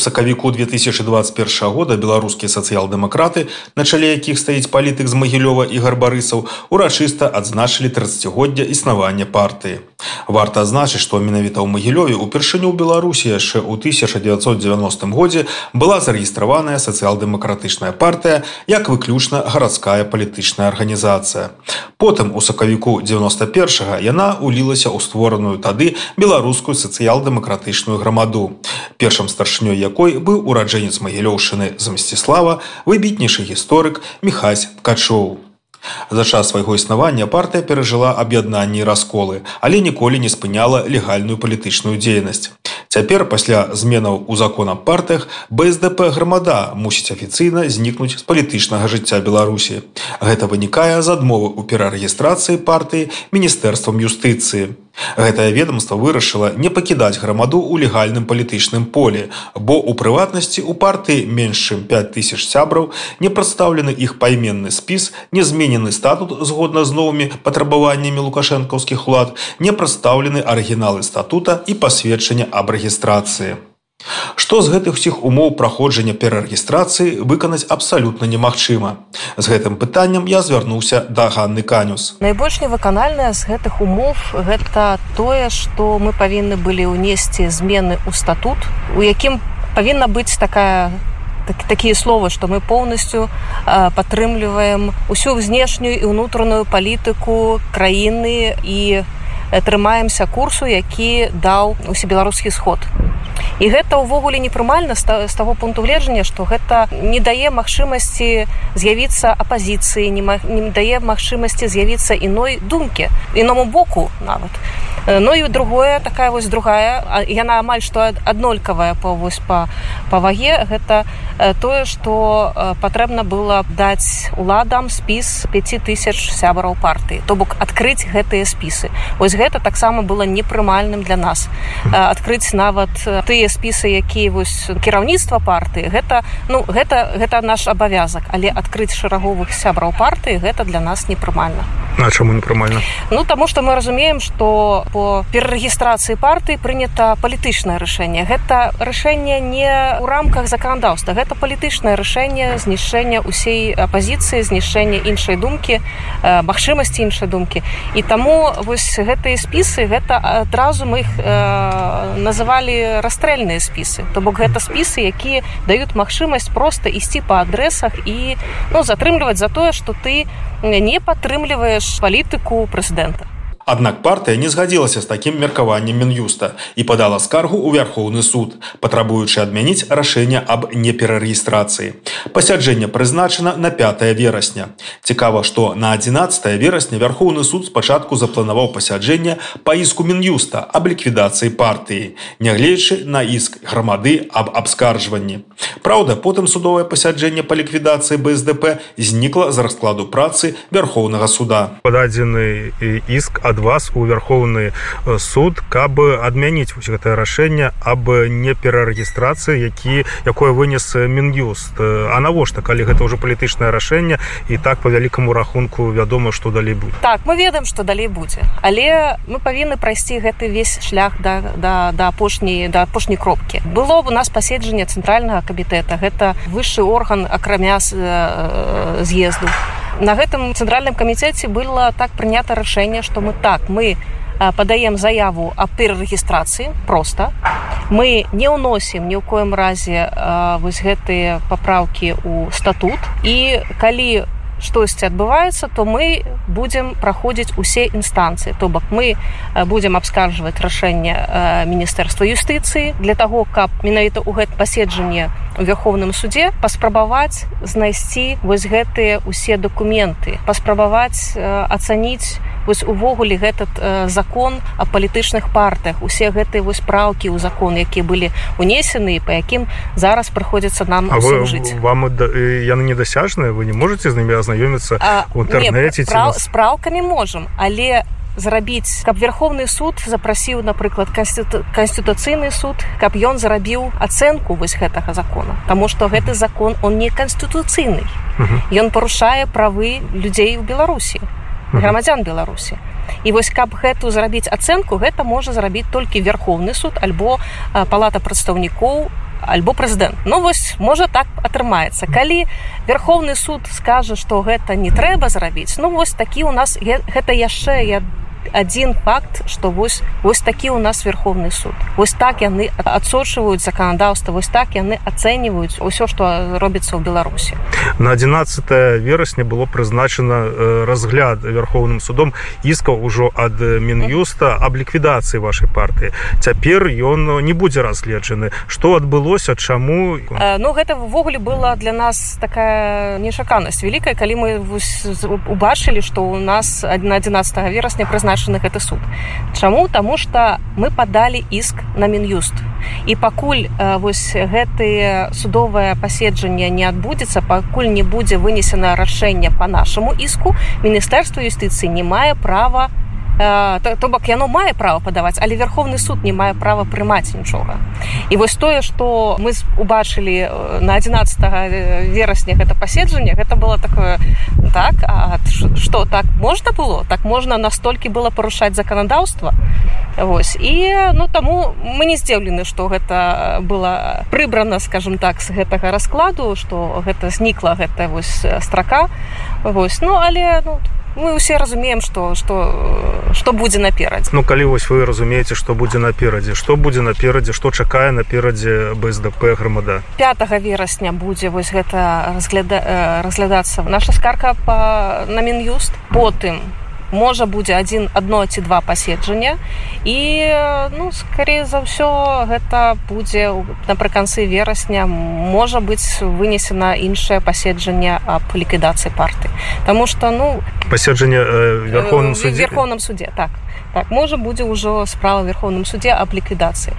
Сакавіку 2021 года беларускія сацыял-дэмакраты на чале якіх стаіць палітык з магілёва і гарбарысаў урачыста адзначылі 30годдзя існавання партыі. Варта адзначыць што менавіта ў магілёве упершыню ў беларусі яшчэ ў 1990 годзе была зарэгістраваная сацыял-дэмакратычная партыя як выключна гарадская палітычная арганізацыя. Потым у сакавіку 91 яна улілася ў створаную тады беларускую сацыял-дэмакратычную грамаду. Першым старшынёй як якой быў ураджэнец магілёўшыны з мсціслава выбітнейшы гісторык мехась ткачоў. За час свайго існавання партыя перажыла аб'яднанні расколы але ніколі не спыняла легальную палітычную дзейнасць. Цяпер пасля зменаў у законам партыях бсдп грамада мусіць афіцыйна знікнуць з палітычнага жыцця беларусі. Гэта вынікае з адмовы ў перарэгістрацыі партыі міністэрствам юстыцыі Гэтае ведомство вырашыла не пакідаць грамаду ў легальным палітычным поле, бо у прыватнасці у партыі менш чым 5000 сябраў не прадстаўлены іх пайменны спіс, не зменены статут згодна з новымі патрабаваннямі лукашэнкаўскіх улад, не прадстаўлены арыгіналы статута і пасведчання аб рэгістрацыі. Што з гэтых усіх умоў праходжання перарэгістрацыі выканаць абсалютна немагчыма. З гэтым пытаннем я звярнуўся да Ганны канюс. Найбольш невыканальная з гэтых умоў гэта тое, што мы павінны былі ўнесці змены ў статут, у якім павінна быць такая так, такія словы, што мы поўнасцю падтрымліваем усю знешнюю і ўнутраную палітыку краіны і трымаемся курсу, які даў усебеларускі сход. І гэта ўвогуле непрымальна з таго пункту гледжання што гэта не дае магчымасці з'явіцца апазіцыі не, не дае магчымасці з'явіцца іной думкі іному боку нават. Ну і другое такая вось другая яна амаль што аднолькавая па вось па па ваге гэта тое што патрэбна было даць уладам спіс 5000 сябраў партыі. То бок адкрыць гэтыя спісы. Ось гэта таксама было непрымальным для нас. Адкрыць нават тыя спісы якія вось кіраўніцтва партыі гэта ну гэта гэта наш абавязак. Але адкрыць шараговых сябраў партыі гэта для нас непрымальна на чаму непрымальна ну таму што мы разумеем што по перарэгістрацыі партыі прынята палітычнае рашэнне гэта рашэнне не ў рамках заканадаўства гэта палітычнае рашэнне знішэння ўсей апазіцыі знішэння іншай думкі магчымасці іншай думкі і таму вось гэтыя спісы гэта адразу мы іх называлі расстрэльныя спісы то бок гэта спісы якія даюць магчымасць проста ісці па адрэсах і ну затрымліваць за тое што ты не падтрымліваеш палітыку прэзідэнта Аднак партыя не згадзілася з такім меркаваннем мін'юста і падала скаргу ў вярхоўны суд, патрабуючы адмяніць рашэнне аб неперарэгістрацыі. Пасяджэнне прызначана на 5 верасня. Цікава, што на 11 верасня вярхоўны суд спачатку запланаваў пасяджэнне па іску мін'юста аб ліквідацыі партыі, нягледзячы на іск грамады аб абскарджванні. Праўда, потым судовае пасяджэнне па ліквідацыі БСДП знікла за раскладу працы вярхоўнага суда. Пададзены іск ад вас у вярхоўны э, суд каб адмяніць вось гэтае рашэнне аб неперарэгістрацыі які якое вынес мін'юст а навошта калі гэта ўжо палітычнае рашэнне і так по вялікаму рахунку вядома што далей будзе. Так мы ведаем што далей будзе але мы павінны прайсці гэты весь шлях да да да апошняй да апошняй кропкі. Было б у нас паседжанне цэнтральнага камітэта гэта высшы орган акрамя з'езду. На гэтым цэнтральным камітэце было так прынята рашэнне што мы так мы падаем заяву аб перарэгістрацыі просто. Мы не ўносім ні ў коем разе вось гэтыя папраўкі ў статут. І калі у штосьці адбываецца то мы будзем праходзіць усе інстанцыі то бок мы будзем абскарджваць рашэнне міністэрства юстыцыі для того каб менавіта ў гэт паседжанне у верховным суде паспрабаваць знайсці вось гэтыя усе дакументы паспрабаваць ацаніць вось увогуле гэтат э, закон о палітычных партыях усе гэтыя вось праўкі ў закон якія былі унесены по якім зараз прыходзіцца нам жыць вам яны недасяжныя? Вы не можете з намі азнаёміцца у інтэрнэце спраўкамі можам але зрабіць каб верховны суд запрасіў напрыклад канстытуцыйны суд каб ён зарабіў ацэнку вось гэтага закона Таму што гэты закон он не канстытуцыйны ён парушае правы людзей у беларусі грамадзян беларусі і вось каб гэту зрабіць ацэнку гэта можа зрабіць толькі верховны суд альбо палата прадстаўнікоў альбо прэзідэнт. Ну вось можа так атрымаецца. Калі верховны суд скажа што гэта не трэба зрабіць ну вось такі у нас гэта яшчэ я адзін факт что вось вось такі у нас верховны суд. Вось так яны адсочваюць заканадаўства вось так яны ацэньваюць усё что робіцца ў беларусі. На 11 верасня было прызначана разгляд верховным судом іскаў ужо ад мінюста аб ліквідацыі вашай партыі. Цяпер ён не будзе разгледжаны. Что адбылося чаму? Ну гэта ввогуле была для нас такая нечаканасць вялікая калі мы убачылі что у нас на 11 верасня прызначана прызначаны гэты суд. Чаму? Таму что мы падалі іск на мін'юст. І пакуль вось гэтые судовае паседжанне не адбудзецца пакуль не будзе вынесена рашэнне по нашаму іску міністэрства юстыцыі не мае права на то бок яно мае права падаваць але верховны суд не мае права прымаць нічога. І вось тое что мы убачылі на 11 верасня гэта паседжанне гэта было такое так что так можна было? Так можна настолькі было парушаць заканадаўства? Вось і ну таму мы не здзіўлены што гэта было прыбрана скажем так з гэтага раскладу что гэта знікла гэта вось страка Вось ну але ну, мы ўсе разумеем что что что будзе наперадзе ну калі вось вы разумееце что будзе наперадзе что будзе наперадзе что чакае наперадзе бсдп грамада 5 верасня будзе вось гэта разгляда разглядацца наша скарка по на мін'юст потым можа будзе адзін адно ці два паседжання. І ну скорее за ўсё гэта будзе напрыканцы верасня можа быць вынесена іншае паседжанне аб ліквідацыі парты. Таму что ну паседжанне верховным суде? Верховным суде так. Так можа будзе ўжо справа верховным суде аб ліквідацыі.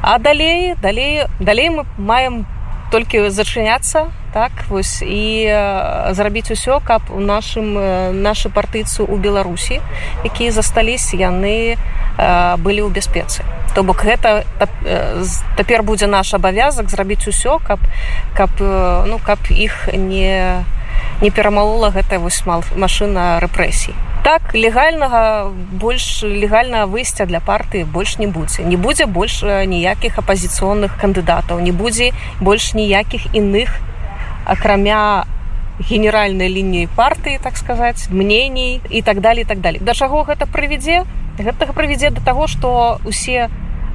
А далей далей далей мы маем толькі зачыняцца так вось і э, зрабіць усё каб у нашым э, нашы партыйцы ў беларусі якія засталіся яны э, былі ў бяспецы. То бок гэта цяпер будзе наш абавязак зрабіць усё каб каб ну каб іх не не перамалола гэтая вось машына рэпрэсій. Так легальнага больш легальнага выйсця для партыі больш не будзе. Не будзе больш ніякіх апазіцыйных кандыдатаў не будзе больш ніякіх іных акрамя генеральнай лініі партыі так сказаць мнений і так далее так далее да чаго гэта прывядзе? Гэтага прывядзе да таго што усе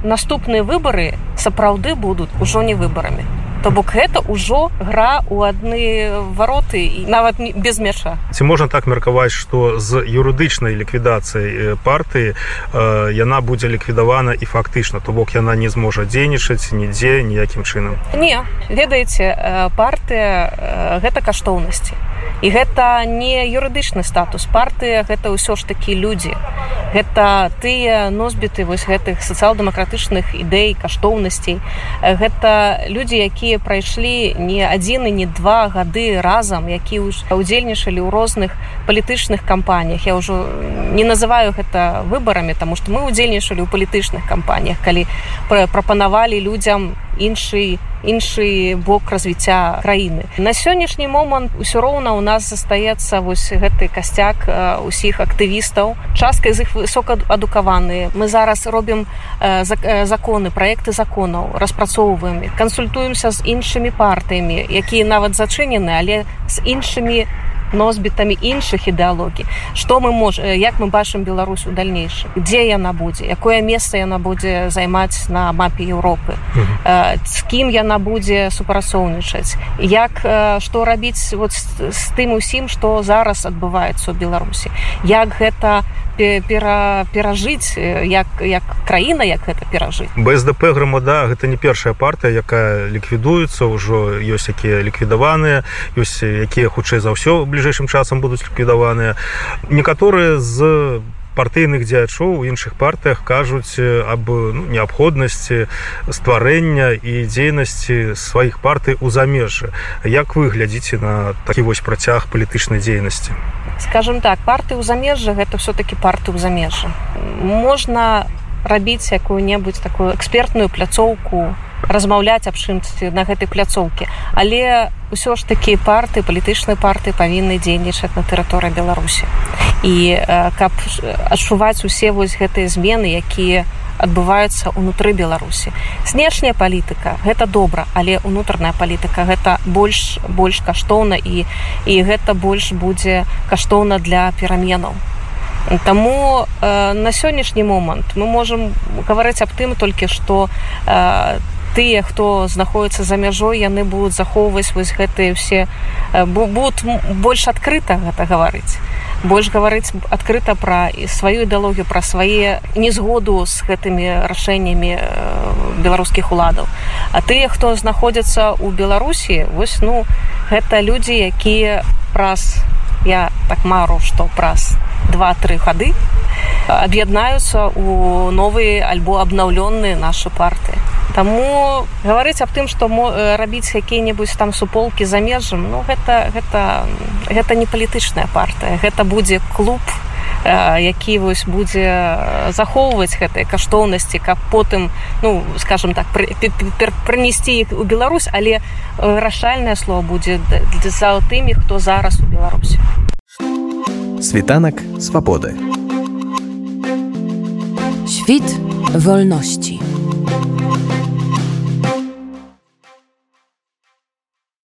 наступныя выбары сапраўды будуць ужо не выбарамі то бок гэта ўжо гра у адны вароты і нават без мяча ці можна так меркаваць што з юрыдычнай ліквідацыяй партыі яна будзе ліквідавана і фактычна то бок яна не зможа дзейнічаць нідзе ніякім чынам? Не ведаеце партыя гэта каштоўнасці. І гэта не юрыдычны статус. Партыя гэта ўсё ж такі людзі гэта тыя носьбіты вось гэтых сацыял-дэмакратычных ідэй каштоўнасцей. Гэта людзі якія прайшлі не адзін і не два гады разам які удзельнічалі ў розных палітычных кампаніях. Я ўжо не называю гэта выбарамі тому что мы удзельнічалі ў палітычных кампаніях калі прапанавалі людзям іншы іншы бок развіцця краіны. На сённяшні момант усё роўна у нас застаецца вось гэты касцяк усіх актывістаў. Частка з іх высока адукаваныя мы зараз робім законы проекты законаў распрацоўваем кансультуемся з іншымі партыямі якія нават зачынены але з іншымі носьбітамі іншых ідэалогій што мы можем як мы бачым Беларусь у дальнейшем? Дзе яна будзе якое месца яна будзе займаць на мапе Еўропы з кім яна будзе супрацоўнічаць? Як што рабіць вот з тым усім што зараз адбываецца ў беларусі як гэта пера, перажыць як як краіна як гэта перажыць. Бсдп грамада гэта не першая партыя якая ліквідуецца ўжо ёсць якія ліквідаваныя ёсць якія хутчэй за ўсё бліжэйшым часам будуць ліквідаваныя. Некаторыя з партыйных дзеячоў у іншых партыях кажуць аб ну, неабходнасці стварэння і дзейнасці сваіх партый у замежжы як вы глядзіце на такі вось працяг палітычнай дзейнасці? Скажем так парты ў замежжа гэта все-таки парты ў замежжа. Можна рабіць якую-небудзь такую экспертную пляцоўку размаўляць аб чымсьці на гэтай пляцоўкі. Але ўсё ж такі парты палітычныя парты павінны дзейнічаць на тэрыторыі беларусі. І каб адчуваць усе вось гэтыя змены якія адбываюцца ўнутры беларусі. Знешняя палітыка гэта добра але унутраная палітыка гэта больш больш каштоўна і і гэта больш будзе каштоўна для пераменаў. Таму э, на сённяшні момант мы можемм гаварыць аб тым толькі што э, тыя хто знаходіцца за мяжой яны будуць захоўваць вось гэтыя ўсе будуць больш адкрыта гэта гаварыць. Больш гаварыць адкрыта пра і сваю ідэалогію пра свае незгоду з гэтымі рашэннямі беларускіх уладаў. А тыя хто знаходзяцца ў беларусі вось ну гэта людзі якія праз я так мару што праз два-тры гады аб'яднаюцца у новыя альбо абнаўлёныя нашы парты Таму гаварыць аб тым, што рабіць якія-небудзь там суполкі за межам ну гэта, гэта, гэта не палітычная партыя. Гэта будзе клуб які вось будзе захоўваць гэтыя каштоўнасці каб потым ну скажем так прынесці іх у Беларусь але рашальнае слово будзе за тымі хто зараз у беларусі. Світанак свабоды. Świt wolności.